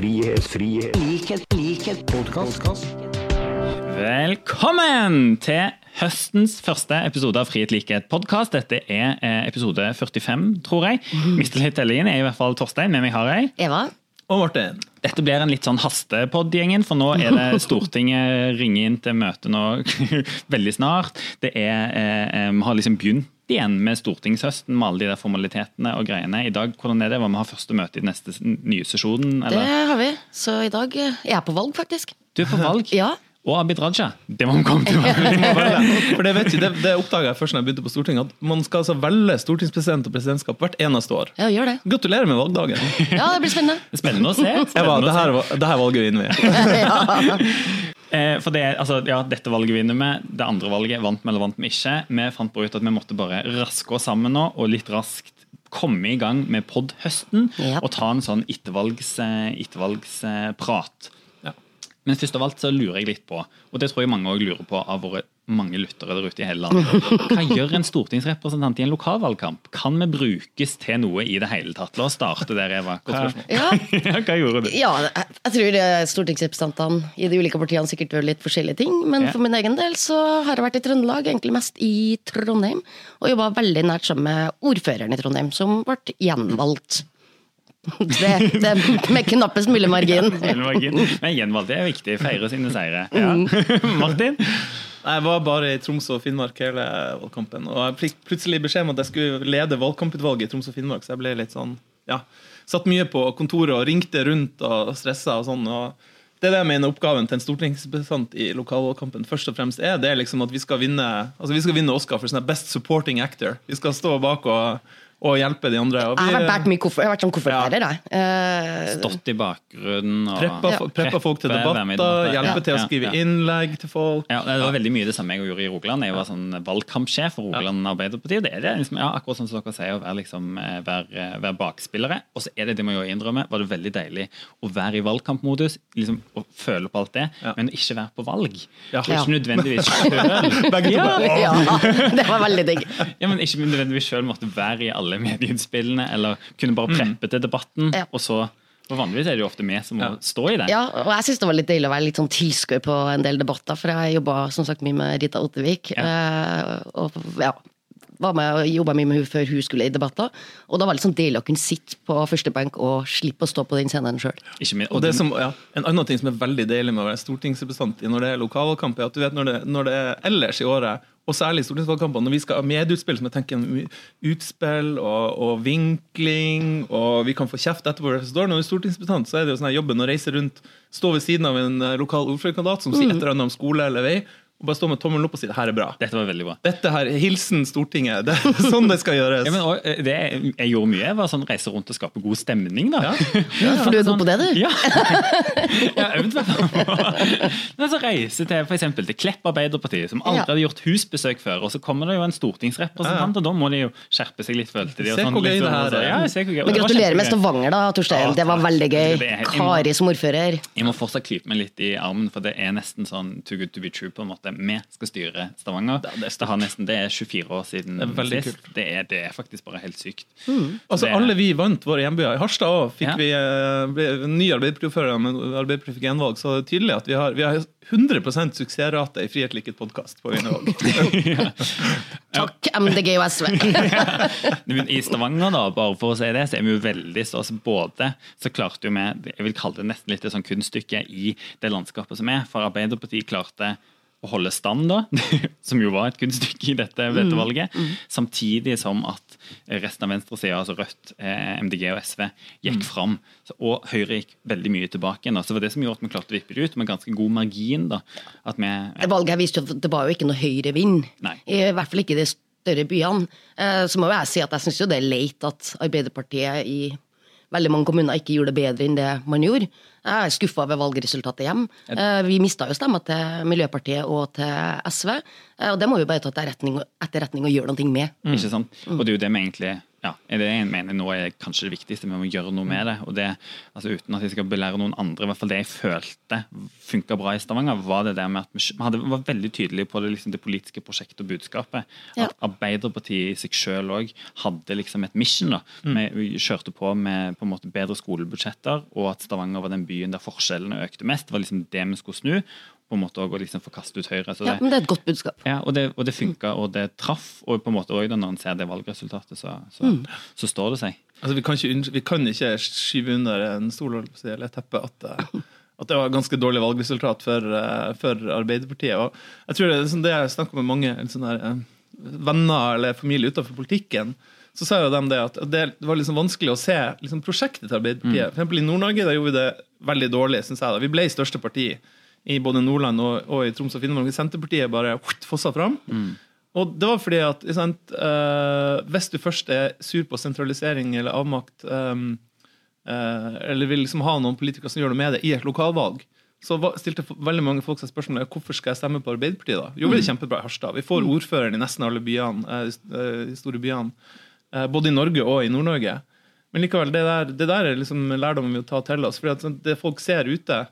frihet, frihet, likhet, likhet, podkast. Velkommen til høstens første episode av Frihet likhet podkast. Dette er eh, episode 45, tror jeg. Mister litt tellingen er i hvert fall Torstein. Med meg har jeg. Eva? Og Morten. Dette blir en litt sånn hastepod, gjengen, for nå er det Stortinget ringer inn til møte nå veldig snart. Det er, eh, Vi har liksom begynt igjen med stortingshøsten med alle de der formalitetene og greiene. I dag, hvordan er det? Hva vi har første møte i den neste nye sesjonen? Det har vi. Så i dag eh, er jeg på valg, faktisk. Du er på valg. Ja. Og Abid Raja. Det må vi komme til. For det, vet jeg, det, det oppdaga jeg først når jeg begynte på Stortinget, at man skal altså velge stortingspresident og presidentskap hvert eneste år. Ja, gjør det. Gratulerer med valgdagen. Ja, det blir spennende. Spennende å se. Spennende det, her, det her valget vinner vi. Ja. Eh, for det, altså, ja, Dette valget vinner vi. Det andre valget vant vi eller vant vi ikke. Vi fant bare ut at vi måtte bare raske oss sammen nå og litt raskt komme i gang med podhøsten Yep. og ta en sånn ettervalgs, eh, ettervalgsprat. Ja. Men først av alt så lurer jeg litt på, og det tror jeg mange også lurer på av våre mange lyttere der ute i hele landet. Hva gjør en stortingsrepresentant i en lokalvalgkamp? Kan vi brukes til noe i det hele tatt? La oss starte der, Eva. Hva. Ja. Hva gjorde du? ja, jeg tror eh, stortingsrepresentantene i de ulike partiene sikkert gjør litt forskjellige ting. Men Ja. for min egen del så har jeg vært i Trøndelag, egentlig mest i Trondheim. Og jobba veldig nært sammen med ordføreren i Trondheim, som ble gjenvalgt. Det, det med knappest mulig margin. Men gjenvalgt det er viktig. Feire sine seire. Ja. Martin? Jeg var bare i Troms og Finnmark hele valgkampen. Og jeg fikk plutselig beskjed om at jeg skulle lede valgkamputvalget i Troms og Finnmark, så jeg ble litt sånn, ja, satt mye på kontoret og ringte rundt og stressa og sånn. og det er det jeg mener oppgaven til en stortingsrepresentant i lokalvalgkampen først og fremst er. Det er liksom at vi skal vinne altså vi skal vinne Oscar for sånn Best Supporting Actor. Vi skal stå bak og, og hjelpe de andre. Og vi, Jeg har vært mye koffer, jeg har vært sånn koffertbærer, jeg. Eh, Stått i bakgrunnen og preppa, Ja. preppa folk til debatter, hjelpe Ja, til å skrive ja. innlegg til folk. Ja, Det var veldig mye det samme jeg gjorde i Rogaland. Jeg var sånn valgkampsjef for Rogaland Arbeiderparti. Det er det, liksom, ja, akkurat som dere sier, å være, liksom, eh, være, være bakspillere. Og så er det det man jo innrømme, var det veldig deilig å være i valgkampmodus liksom, og føle på alt det, Ja. men ikke være på valg. Ja. Og ikke nødvendigvis selv. Begge to ja, bare, ja, det var veldig digg. ja, men ikke nødvendigvis selv måtte være i alle medieinnspillene, eller kunne bare preppe til debatten, Ja. og så for Vanligvis er det jo ofte vi som må Ja. stå i det. Ja, og jeg syns det var litt deilig å være litt sånn tilskuer på en del debatter, for jeg jobba som sagt mye med Rita Ottevik. Ja. og ja, var med og jobba mye med henne før hun skulle i debatter. Og da var det litt sånn deilig å kunne sitte på første benk og slippe å stå på den scenen sjøl. Ikke min- Og det som, ja, En annen ting som er veldig deilig med å være stortingsrepresentant i når det er lokalvalgkamp, er at du vet når det, når det er ellers i året, og særlig i stortingsvalgkampene, når vi skal ha medieutspill som jeg tenker utspill og, og vinkling, og vi kan få kjeft etterpå. Når du er stortingsrepresentant, så er det jo sånn her jobben å reise rundt, stå ved siden av en eh, lokal ordførerkandidat som sier et eller annet om skole eller vei, og bare stå med tommelen opp og si det her er bra. Dette var veldig bra. Dette her, Hilsen Stortinget. Det er sånn det skal gjøres. Ja, men, og, eh, det jeg gjorde mye, var sånn reise rundt og skape god stemning. da. Ja. For du er god på det, du. Ja. Jeg har øvd meg på så reise til for eksempel, til Klepp Arbeiderparti, som aldri Ja. hadde gjort husbesøk før. Og så kommer det jo en stortingsrepresentant, og da må de jo skjerpe seg litt, følte de. og Se sånn, hvor gøy det sånn, her er. Ja. Men gratulerer med. Stavanger, da, Torstein. Ja, Det var veldig gøy. Kari som ordfører. Jeg må fortsatt klype meg litt i armen, for det er nesten sånn too good to be true. på en måte. Vi skal styre Stavanger. Ja, det er Det, har nesten, det er 24 år siden Det er sist. Det er, det er faktisk bare helt sykt. Altså, Det- alle vi vant våre hjembyer. I Harstad òg fikk Ja. vi eh, ble, ny Arbeiderparti-ordfører, men Arbeiderpartiet fikk gjenvalg. Så det er tydelig at vi har, vi har 100% suksessrate i Frihet liket podkast på vinnervalg. Takk, MDG og SV. I Stavanger, da, bare for å si det, så er vi jo veldig så altså Både så klarte jo vi Jeg vil kalle det nesten litt et sånn kunststykke i det landskapet som er. For Arbeiderpartiet klarte å holde stand, da, som jo var et kunststykke i dette, valget. Samtidig som at resten av venstresida, altså Rødt, eh, MDG og SV, gikk fram. Og Høyre gikk veldig mye tilbake igjen. Så det var det som gjorde at vi klarte å vippe det ut med ganske god margin. da. At vi, ja. valget viste at det var jo ikke noe høyre vind. Nei. I hvert fall ikke i de større byene. Eh, Så må jo jeg si at jeg syns jo det er leit at Arbeiderpartiet i veldig mange kommuner ikke gjorde det bedre enn det man gjorde. Jeg er skuffa over valgresultatet hjem. Eh, Vi mista jo stemmer til Miljøpartiet og til SV, eh, og det må vi bare ta til etterretning, etterretning og gjøre noe med. Ikke sant? Og det er jo det vi egentlig ja, det jeg mener nå er kanskje det viktigste. Vi må gjøre noe med det. og det, altså Uten at jeg skal belære noen andre, i hvert fall det jeg følte funka bra i Stavanger, var det der med at vi hadde, var veldig tydelige på det, liksom, det politiske prosjektet og budskapet. Ja. At Arbeiderpartiet i seg sjøl òg hadde liksom et mission. da. Vi kjørte på med på en måte bedre skolebudsjetter, og at Stavanger var den byen der forskjellene økte mest. Det var liksom det vi skulle snu. På en måte også, å liksom få kaste ut Høyre. Så Ja, men det er et godt budskap. ja, og det, og det funka, og det traff. Og på en måte også, når en ser det valgresultatet, så, så, Mm. så står det seg. Altså, vi, kan ikke, vi kan ikke skyve under en stol eller et teppe at, eh, at det var et ganske dårlig valgresultat for, eh, for Arbeiderpartiet. Og jeg tror det, sånn det jeg snakker med mange sånne eh, venner eller familie utenfor politikken, så sa jo de det at det var liksom vanskelig å se liksom, prosjektet til Arbeiderpartiet. For eksempel I Nord-Norge da gjorde vi det veldig dårlig. Synes jeg da. Vi ble største parti i både Nordland og, og i Troms og Finnmark. Senterpartiet bare fossa fram. Og det var fordi at sant, uh, Hvis du først er sur på sentralisering eller avmakt, um, uh, eller vil liksom ha noen politikere som gjør noe med det i et lokalvalg, så stilte veldig mange folk seg spørsmålet hvorfor skal jeg stemme på Arbeiderpartiet. da? Jo, det er kjempebra i Harstad. Vi får ordføreren i nesten alle byene, de eh, store byene. Både i Norge og i Nord-Norge. Men likevel, det der, det der er liksom lærdommen vi må ta til oss. fordi at Det folk ser ute,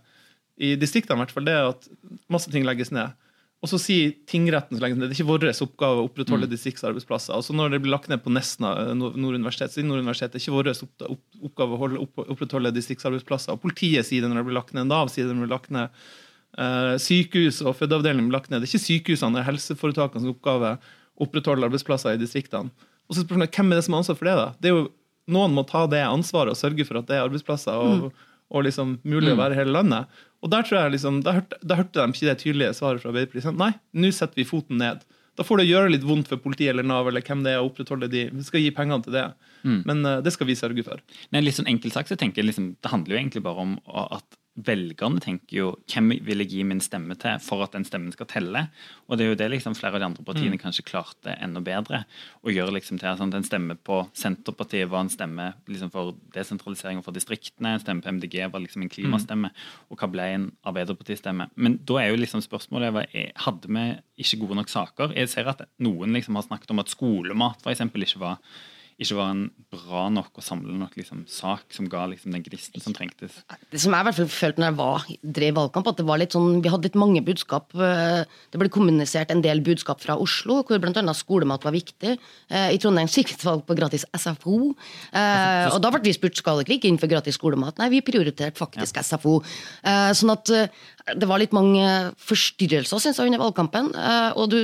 i distriktene i hvert fall, det er at masse ting legges ned. Og så sier tingretten så ned. Det er ikke vår oppgave å opprettholde distriktsarbeidsplasser. Og så når det blir lagt ned på Nesna, eh, Nord universitet, sier Nord universitet det er ikke vår opp, opp, oppgave å holde, opp, opprettholde distriktsarbeidsplasser. Og politiet sier det når det blir lagt ned. Nav sier det når det blir lagt ned. Eh, sykehus og fødeavdeling blir lagt ned. Det er ikke sykehusene, det er helseforetakenes oppgave å opprettholde arbeidsplasser i distriktene. Og så spørsmålet, Hvem er det som har ansvar for det? da? Det er jo, Noen må ta det ansvaret og sørge for at det er arbeidsplasser og, og liksom mulig å være i hele landet. Og der tror jeg liksom, da hørte, da hørte de ikke det tydelige svaret fra Arbeiderpartiet. Nei, nå setter vi foten ned. Da får det gjøre litt vondt for politiet eller Nav eller hvem det er å opprettholde de. Vi skal gi pengene til det. Men uh, det skal vi sørge for. Men litt sånn enkelt sagt så tenker jeg liksom, Det handler jo egentlig bare om at velgerne tenker jo hvem vil jeg gi min stemme til for at den stemmen skal telle. Og det er jo det liksom flere av de andre partiene kanskje klarte enda bedre. Å gjøre liksom til sånn, En stemme på Senterpartiet var en stemme liksom for desentralisering og for distriktene. En stemme på MDG var liksom en klimastemme. Og hva ble en Arbeiderparti-stemme? Men da er jo liksom spørsmålet hva er- Hadde vi ikke gode nok saker? Jeg ser at noen liksom har snakket om at skolemat eksempel, ikke var ikke var en bra nok og samlende nok liksom, sak som ga liksom, den gnisten som trengtes. Det som jeg i hvert fall følte når jeg var, drev valgkamp, at det var litt sånn, vi hadde litt mange budskap. eh, Det ble kommunisert en del budskap fra Oslo, hvor bl.a. skolemat var viktig. Eh, I Trondheim gikk til valg på gratis SFO. eh, Og da ble vi spurt skal dere ikke innføre gratis skolemat. Nei, vi prioriterte faktisk SFO. Eh, Sånn at det var litt mange forstyrrelser, syns jeg, under valgkampen. Og du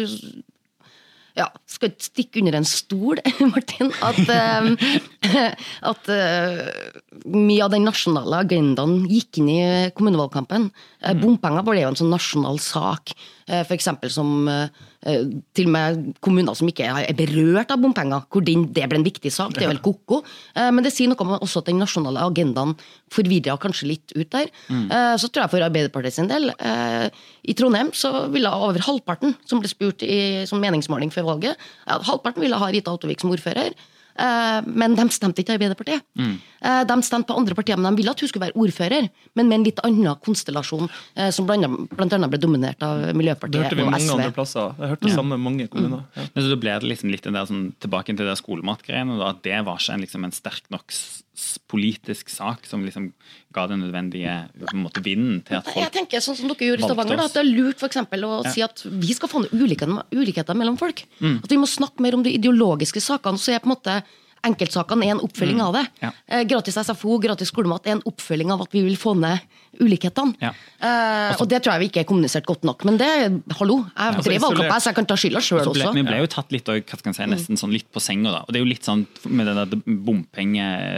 ja, skal ikke stikke under en stol, Martin, at, eh, at eh, mye av den nasjonale agendaen gikk inn i kommunevalgkampen. Eh, bompenger ble jo en sånn nasjonal sak, eh, eksempel som til og med kommuner som ikke er berørt av bompenger, hvor det ble en viktig sak. Det er vel ko-ko. Eh, men det sier noe om også at den nasjonale agendaen forvirra kanskje litt ut der. Mm. så tror jeg for Arbeiderpartiet sin del, eh, i Trondheim så ville over halvparten som ble spurt i som meningsmåling før valget, halvparten ville ha Rita Ottervik som ordfører. Eh, Men de stemte ikke Arbeiderpartiet. Mm. De stemte på andre partier, men de ville at hun skulle være ordfører. Men med en litt annen konstellasjon, eh, som blant annet ble dominert av Miljøpartiet Det hørte vi og mange andre plasser. Jeg hørte det samme mange kommuner. Ja. Men så ble det liksom litt der, sånn, tilbake til det skolematgreiene. at Det var ikke en, liksom, en sterk nok politisk sak som liksom ga den nødvendige på en måte, vinden til at Jeg tenker sånn som dere gjorde i Stavanger, da, at det er lurt for eksempel, å si at vi skal få ned ulikheter, ulikheter mellom folk. At vi må snakke mer om de ideologiske sakene. Så er på en måte enkeltsakene er en oppfølging av det. Ja. Eh, gratis SFO, gratis skolemat er en oppfølging av at vi vil få ned ulikhetene. Ja. Eh, og det tror jeg vi ikke er kommunisert godt nok. Men det, hallo, jeg ja, drev valgkamp, her, så jeg kan ta skylda sjøl Så ble, også. vi ble jo tatt litt, og, hva skal jeg si, nesten sånn litt på senga. da, og Det er jo litt sånn med den der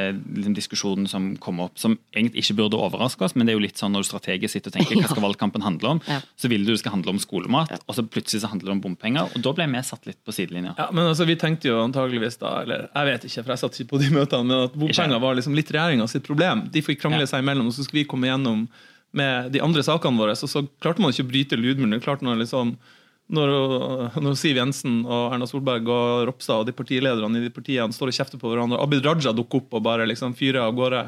bompengediskusjonen som kom opp, som egentlig ikke burde overraske oss, men det er jo litt sånn når du strategisk sitter og tenker hva skal valgkampen handle om, Ja. så vil du det skal handle om skolemat, og så plutselig så handler det om bompenger, og da ble vi satt litt på sidelinja. Ja, men altså, Vi tenkte jo antageligvis da, eller jeg vet ikke, for jeg satt ikke på de møtene, men at bompenger var liksom litt regjeringa sitt problem. De fikk krangle seg imellom, og så skulle vi komme gjennom med de andre sakene våre. Og så klarte man ikke å bryte lydmuren. Klarte man liksom når, når Siv Jensen og Erna Solberg og Ropstad og de partilederne i de partiene står og kjefter på hverandre, Abid Raja dukker opp og bare liksom fyrer av gårde,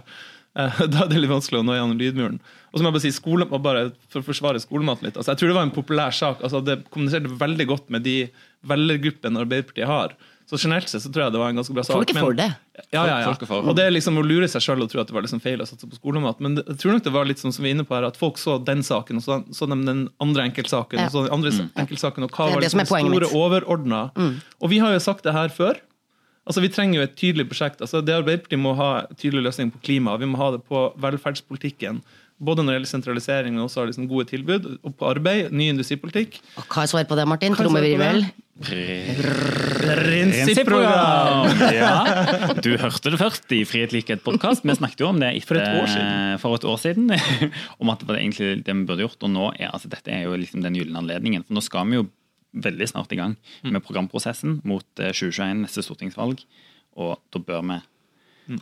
eh, da er det litt vanskelig å nå gjennom lydmuren. Og så må jeg bare si skole, og bare For å forsvare skolemat litt. altså Jeg tror det var en populær sak. altså Det kommuniserte veldig godt med de velgergruppene Arbeiderpartiet har. Så generelt sett så tror jeg det var en ganske bra sak. Folk er men- for det. Ja, ja, ja. For. Og det er liksom å lure seg sjøl og tro at det var liksom feil å satse på skolemat. Men jeg tror nok det var litt sånn som vi er inne på her, at folk så den saken, og så så de den andre enkeltsaken, og så den andre enkeltsaken, og hva Det var det som liksom det store overordna. Og vi har jo sagt det her før. Altså, Vi trenger jo et tydelig prosjekt. Altså, det Arbeiderpartiet må ha tydelig løsning på klima. Vi må ha det på velferdspolitikken. Både når det gjelder sentralisering, men også liksom gode tilbud. Og på arbeid, ny industripolitikk. Og hva er svaret på det, Martin? Trommevirvel? Prinsipprogram! Ja, du hørte det først i Frihet likhet-podkast. Vi snakket jo om det etter, For et for et år siden, om at det var egentlig det vi burde gjort. Og nå er, altså, dette er jo liksom den gylne anledningen. For nå skal vi jo veldig snart i gang med programprosessen mot eh, 2021, neste stortingsvalg. Og da bør vi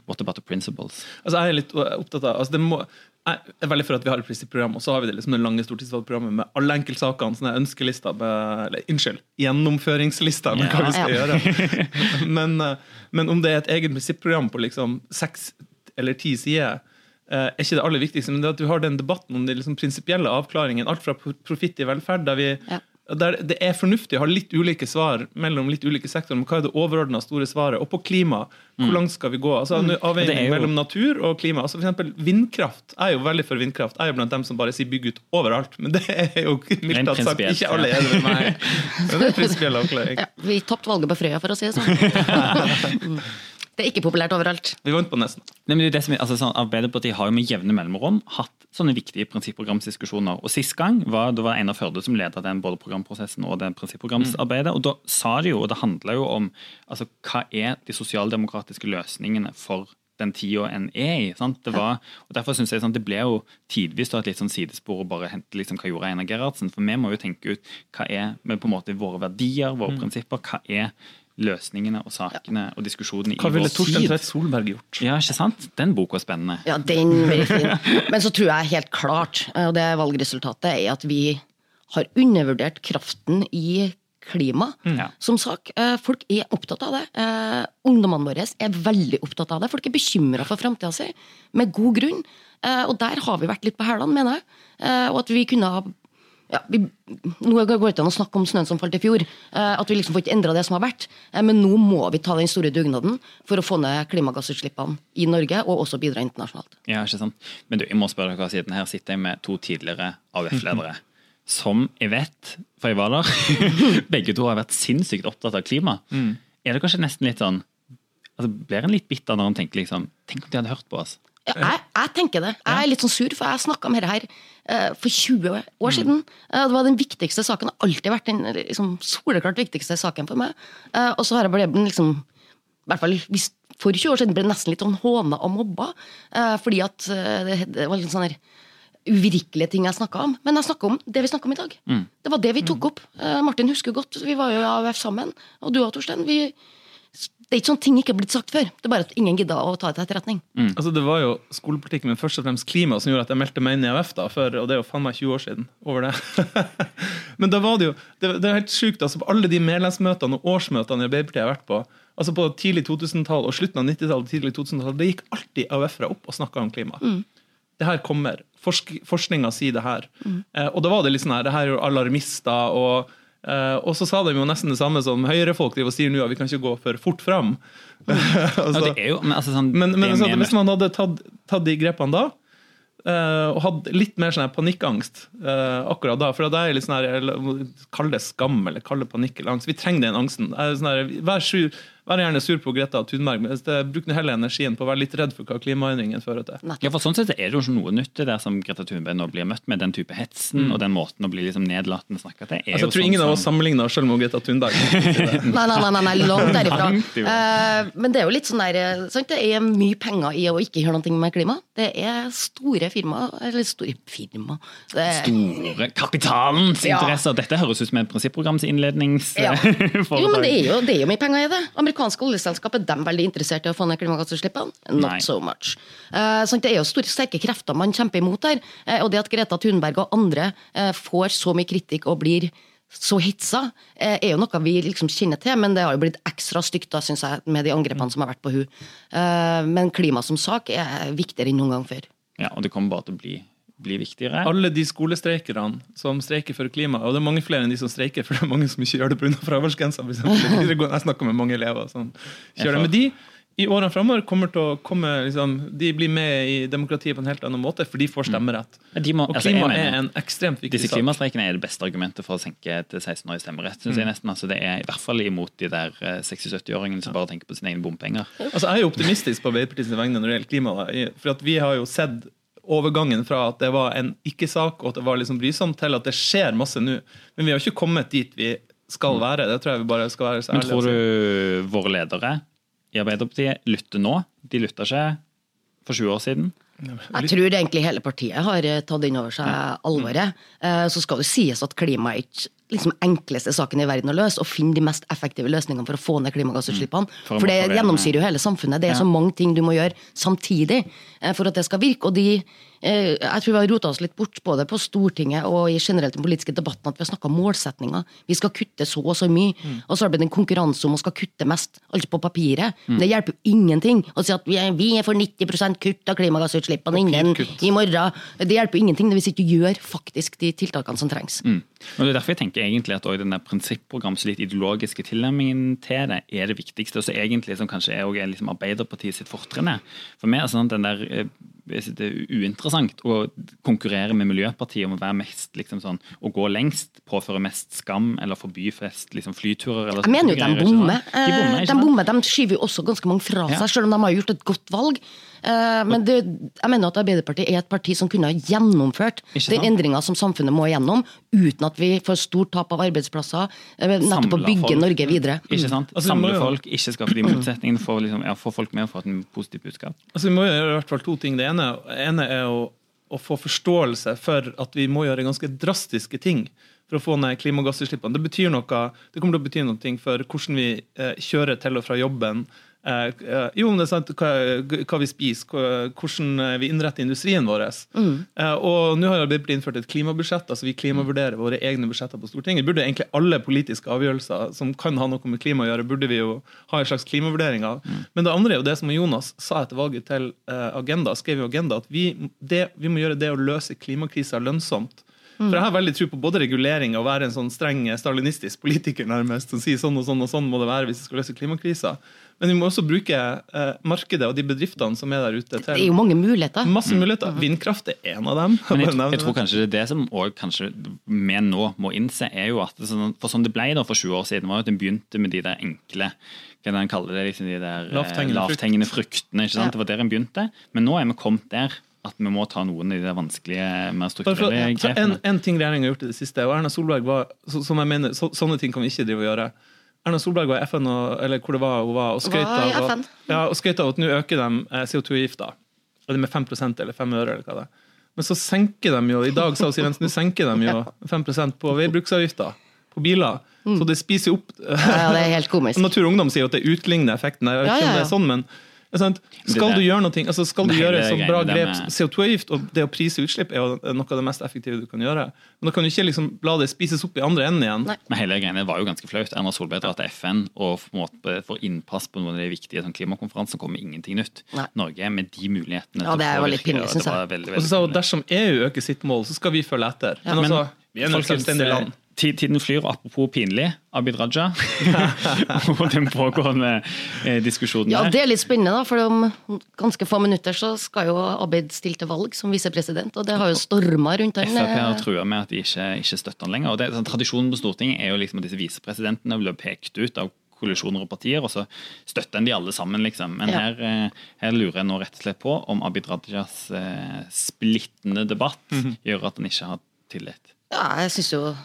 What about the principles? Altså, jeg er litt opptatt av altså, det må, Jeg er veldig for at vi har et prinsipprogram, og så har vi det liksom det lange stortingsvalgprogrammet med alle enkeltsakene. Sånne ønskelister med, eller, Unnskyld, gjennomføringslister med hva vi skal Ja. gjøre. Men, eh, men om det er et eget prinsipprogram på liksom seks eller ti sider, eh, er ikke det aller viktigste. Men det at du har den debatten om de liksom prinsipielle avklaringene, alt fra pro- profitt i velferd, der vi Ja. Der det er fornuftig å ha litt ulike svar mellom litt ulike sektorer. Men hva er det overordna store svaret? Og på klima, hvor langt skal vi gå? Altså Mm. er Avveining jo- mellom natur og klima. Altså for eksempel Vindkraft. Jeg er jo veldig for vindkraft. Jeg er jo blant dem som bare sier bygg ut overalt. Men det er jo mildt tatt sagt ikke alle ja. enig med meg. Men det er prinsipiell avklaring. Ja, vi tapte valget på Frøya, for å si det sånn. Mm. Det er ikke populært overalt. Vi vant på nesten. Nei, men det er det som, er- altså, sånn, Arbeiderpartiet har jo med jevne mellomrom hatt sånne viktige prinsipprogramsdiskusjoner. Og Sist gang var det var Einar Førde som ledet den både programprosessen og den prinsipprogramsarbeidet. og Da sa de jo, og det handla jo om altså, hva er de sosialdemokratiske løsningene for den tida en er i. sant? Det var, og derfor synes jeg sånn, Det ble jo tidvis et litt sånn sidespor å bare hente liksom, hva gjorde Einar Gerhardsen. For vi må jo tenke ut hva er men på en måte våre verdier, våre prinsipper. Hva er løsningene og sakene og diskusjonene i Hva ville vår Torstein? Tvedt Solberg gjort? Ja, ikke sant? Den boka er spennende. Ja, den blir fin. Men så tror jeg helt klart, og det valgresultatet, er at vi har undervurdert kraften i klima Ja. som sak. Eh, Folk er opptatt av det. Eh, Ungdommene våre er veldig opptatt av det. Folk er bekymra for framtida si, med god grunn. Eh, Og der har vi vært litt på hælene, mener jeg. Eh, Og at vi kunne ha ja, vi, nå går det ikke an å snakke om snøen som falt i fjor. Eh, at vi liksom får ikke endra det som har vært. Eh, men nå må vi ta den store dugnaden for å få ned klimagassutslippene i Norge, og også bidra internasjonalt. Ja, ikke sant? Men du, jeg må spørre dere siden her sitter jeg med to tidligere AUF-ledere. Som jeg vet, for jeg var der, begge to har vært sinnssykt opptatt av klima. Er det kanskje nesten litt sånn altså Blir en litt bitter når en tenker liksom Tenk om de hadde hørt på oss? Jeg, jeg tenker det. Jeg er litt sånn sur, for jeg snakka om dette her eh, for 20 år siden. Eh, det var den viktigste saken. Det har alltid vært den liksom, soleklart viktigste saken for meg. Eh, og så har jeg blitt liksom i hvert fall hvis For 20 år siden ble det nesten litt sånn håna og mobba. fordi at det, det var litt sånn her uvirkelige ting jeg snakka om. Men jeg snakka om det vi snakka om i dag. Det var det vi tok opp. Eh, Martin husker godt, vi var jo i AUF sammen. Og du og Torstein. Vi, det er ikke sånn ting ikke er blitt sagt før. Det er bare at ingen gidda å ta det til etterretning. Altså, det var jo skolepolitikken, men først og fremst klima, som gjorde at jeg meldte meg inn i AUF. da, for, Og det er jo faen meg 20 år siden. over det. men da var det jo det, det er helt sjukt. altså på Alle de medlemsmøtene og årsmøtene i Arbeiderpartiet jeg har vært på, altså på tidlig 2000-tall og slutten av 90-tallet, tidlig 2000-tall, det gikk alltid AUF-ere opp og snakka om klima. Det her kommer. Forsk Forskninga sier det her. Eh, og da var det litt sånn her, det her er jo alarmister. og eh, og så sa de jo nesten det samme som høyrefolk driver og sier nå, at vi kan ikke gå for fort fram. altså, Ja, det er jo, men, altså, sånn, men, men det altså, hvis man hadde tatt, tatt de grepene da, uh, og hatt litt mer sånn panikkangst uh, akkurat da For det er litt sånn her, Kall det skam eller kall det panikk eller angst. Vi trenger den angsten. Sånn her, vær, sur, vær gjerne sur på Greta Thunberg, men bruk heller energien på å være litt redd for hva klimaendringen fører til. Ja, for sånn sett er det jo ikke noe nytt det der som Greta Thunberg nå blir møtt med, den type hetsen og den måten å bli liksom nedlatende snakket til. er Altså, jeg tror sånn ingen av som- oss sammenligner oss selv med Greta Thunberg. Nei, nei, nei, nei, nei langt derifra. Uh. Eh, men det er jo litt sånn der eh, sant? Det er mye penger i å ikke gjøre noe med klima. Det er store firmaer Eller store firma det, store kapitalens Ja. interesser. Dette høres ut som en prinsipprograms innlednings... ja. Jo, men det er jo, det er jo mye penger i det. Amerikanske oljeselskapet er veldig interessert i å få ned klimagassutslippene? Not Nei. so much. Eh, sant? Det er jo store, sterke krefter man kjemper imot der. Eh, og det at Greta Thunberg og andre eh, får så mye kritikk og blir så hitsa, eh, er jo noe vi liksom kjenner til, men det har jo blitt ekstra stygt da, synes jeg, med de angrepene som har vært på hun. Men klima som sak er viktigere enn noen gang før. Ja, og det kommer bare til å bli bli viktigere. Alle de skolestreikerne som streiker for klima, og det er mange flere enn de som streiker, for det er mange som ikke gjør det pga. fraværsgrensa. Jeg snakker med mange elever som kjører. gjør det. Men de i årene framover kommer til å komme liksom, De blir med i demokratiet på en helt annen måte, for de får stemmerett. De må, Og altså, klima mener- er en ekstremt viktig Disse sak. klimastreikene er det beste argumentet for å senke til 16 år i stemmerett. Synes jeg nesten, altså Det er i hvert fall imot de der eh, 60-70-åringene som bare tenker på sine egne bompenger. Altså, jeg er jo optimistisk på Arbeiderpartiets vegne når det gjelder klima. For vi har jo sett overgangen fra at det var en ikke-sak og at det var liksom brysomt, til at det skjer masse nå. Men vi har ikke kommet dit vi skal være. Det tror jeg vi bare skal være så Men tror si. du våre ledere i Arbeiderpartiet lytter nå? De lytta ikke for 20 år siden. Jeg tror egentlig hele partiet har eh, tatt inn over seg alvoret. Eh, Så skal det sies at klima er ikke liksom enkleste saken i verden å løse. og finne de mest effektive løsningene for å få ned klimagassutslippene. For For det gjennomsyrer jo hele samfunnet. Det er Ja. så mange ting du må gjøre samtidig eh, for at det skal virke. Og de, jeg tror vi har rota oss litt bort både på Stortinget og i generelt den politiske debatten at vi har snakka målsetninger. Vi skal kutte så og så mye. Og så har det blitt en konkurranse om å skal kutte mest, Alt på papiret. Men det hjelper jo ingenting å si at vi er, vi er for 90 kutt av klimagassutslippene innen i morgen. Det hjelper jo ingenting hvis ikke gjør faktisk de tiltakene som trengs. Mm. Og det er derfor jeg tenker egentlig at også den der prinsippprogrammet, så litt ideologiske tilnærmingen til det, er det viktigste. Og så egentlig som kanskje er, er liksom Arbeiderpartiet sitt fortrinn. For meg er sånn den der eh, det er uinteressant å konkurrere med Miljøpartiet om å være mest liksom sånn, å gå lengst, påføre mest skam eller forby flest liksom, flyturer. Eller Jeg mener jo de bommer. De bommer, Eh, De bommer, de skyver jo også ganske mange fra Ja. seg, selv om de har gjort et godt valg. Eh, Men det, jeg mener at Arbeiderpartiet er et parti som kunne ha gjennomført de den endringa som samfunnet må igjennom, uten at vi får stort tap av arbeidsplasser. eh, Nettopp å bygge folk. Norge videre. Ikke sant? Altså, Samle folk, ikke skaffe de motsetningene, få liksom, ja, folk med og få et positivt budskap. Altså, vi må gjøre i hvert fall to ting. Det ene, ene er å, å få forståelse for at vi må gjøre ganske drastiske ting for å få ned klimagassutslippene. Det betyr noe, det kommer til å bety noe for hvordan vi eh, kjører til og fra jobben. Eh, eh, jo, men det er sant, hva, hva vi spiser, hva, hvordan eh, vi innretter industrien vår. Eh, og nå har Arbeiderpartiet innført et klimabudsjett. altså Vi klimavurderer våre egne budsjetter på Stortinget. Burde egentlig alle politiske avgjørelser som kan ha noe med klima å gjøre, burde vi jo ha en slags klimavurdering av. Men det andre er jo det som Jonas sa etter valget til eh, Agenda, skrev i Agenda, at vi, det, vi må gjøre det å løse klimakrisa lønnsomt. For Jeg har veldig tro på både regulering og være en sånn streng stalinistisk politiker nærmest, som sier sånn og sånn og sånn må det være hvis vi skal løse klimakrisa. Men vi må også bruke eh, markedet og de bedriftene som er der ute, Det er jo mange muligheter. masse muligheter. Vindkraft er en av dem. Men jeg, Bare jeg tror kanskje det er det som også kanskje vi nå må innse, er jo at det, sånn, For sånn det ble da for 20 år siden, var at en begynte med de der enkle hva den kaller det, liksom de der eh, Lavthengende frukt. fruktene. ikke sant? Det var der en begynte. Men nå er vi kommet der at vi må ta noen av de der vanskelige, mer strukturelle så en, grepene. en ting regjeringa har gjort i det siste, og Erna Solberg var så, som jeg mener, så, Sånne ting kan vi ikke drive og gjøre. Erna Solberg var i FN, og, eller hvor det var hun var, og skrøt av, FN. ja, at nå øker de eh, CO2-avgifta. Er det med 5% eller 5 øre, eller hva det er. Men så senker de jo, i dag sa Siv Jensen, nå senker de jo 5% på veibruksavgifta på biler. Så det spiser jo opp ja, Ja, det er helt komisk. Natur og Ungdom sier jo at det utligner effekten. Jeg vet Ja, ikke om det er sånn, men? Skal du gjøre noe, altså skal du gjøre så bra grep med- CO2-avgift og det å prise utslipp er jo noe av det mest effektive du kan gjøre. Men da kan du ikke liksom la det spises opp i andre enden igjen. Nei. Men hele greiene var jo ganske flaut. Erna Solberg drar til FN og får innpass på noen av de viktige sånn, klimakonferansene. kommer ingenting nytt. Nei. Norge med de mulighetene. Ja, det er var litt pinlig, syns jeg. veldig, Og så sa hun dersom EU øker sitt mål, så skal vi følge etter. Men, men altså, vi er nå et selvstendig land. Eh, ti- Tiden flyr, og apropos pinlig, Abid Raja. og den pågående diskusjonen diskusjonen Ja, det er litt spennende, da, for om ganske få minutter så skal jo Abid stille til valg som visepresident, og det har jo storma rundt han. Frp har eh, trua med at de ikke, ikke støtter han lenger. og det, sånn, Tradisjonen på Stortinget er jo liksom at disse visepresidentene blir pekt ut av koalisjoner og partier, og så støtter en de alle sammen, liksom. Men Ja. her, eh, her lurer jeg nå rett og slett på om Abid Rajas eh, splittende debatt Mhm. gjør at han ikke har tillit. Ja, jeg syns jo eh,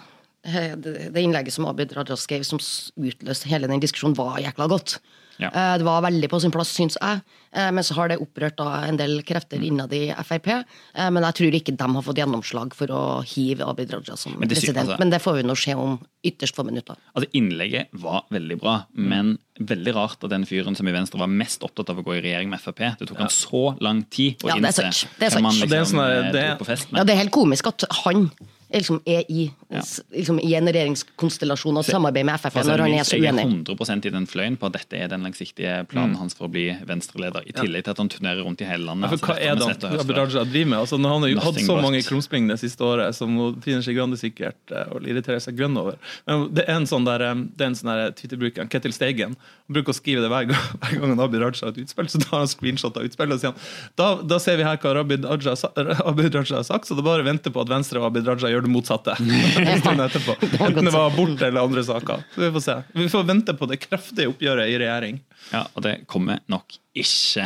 det det innlegget som Abid Raja skrev, som utløste hele den diskusjonen, var jækla godt. Ja. Eh, Det var veldig på sin plass, syns jeg. Eh, Men så har det opprørt da en del krefter Mm. innad i Frp. Eh, Men jeg tror ikke de har fått gjennomslag for å hive Abid Raja som Men president. altså- Men det får vi nå se om ytterst få minutter. Altså Innlegget var veldig bra, Mm. men veldig rart at den fyren som i Venstre var mest opptatt av å gå i regjering med Frp, det tok han så lang tid å Ja, innse. Det er hvem sant. liksom Det er sånn eh, det på fest Ja. Det er helt komisk at han liksom er i liksom, i en regjeringskonstellasjon og samarbeid med Frp For å si når han er så uenig. jeg er uenig. 100 i den fløyen på at dette er den langsiktige planen hans for å bli venstreleder. I tillegg til at han turnerer rundt i hele landet. Ja, for altså, hva er det han Abid. Raja driver med? Altså, når han har jo hatt så mange krumspring det siste året, som Trine Skei Grande sikkert eh, irriterer seg grønn over. Men det er en sånn der, eh, det er en sånn der Twitter-bruker, Ketil Steigen, han bruker å skrive det hver gang, hver gang Abid Raja har et utspill, så tar han screenshot av utspillet og sier han, da, da ser vi her hva Abid Raja, Abid Raja har sagt, så det bare venter på at Venstre og Abid Raja gjør det motsatte. En stund etterpå. Enten det var abort eller andre saker. Så vi får se. Vi får vente på det kraftige oppgjøret i regjering. Ja, og det kommer nok ikke.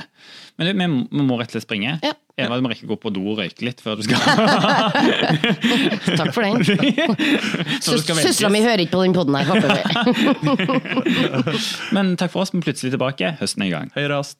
Men du, vi, vi må rett og slett springe. Ja. Eva, du må rekke å gå på do og røyke litt før du skal Takk for den. Søstera mi hører ikke på den poden her, håper vi. Men takk for oss, vi er plutselig tilbake. Høsten er i gang. Høyrast.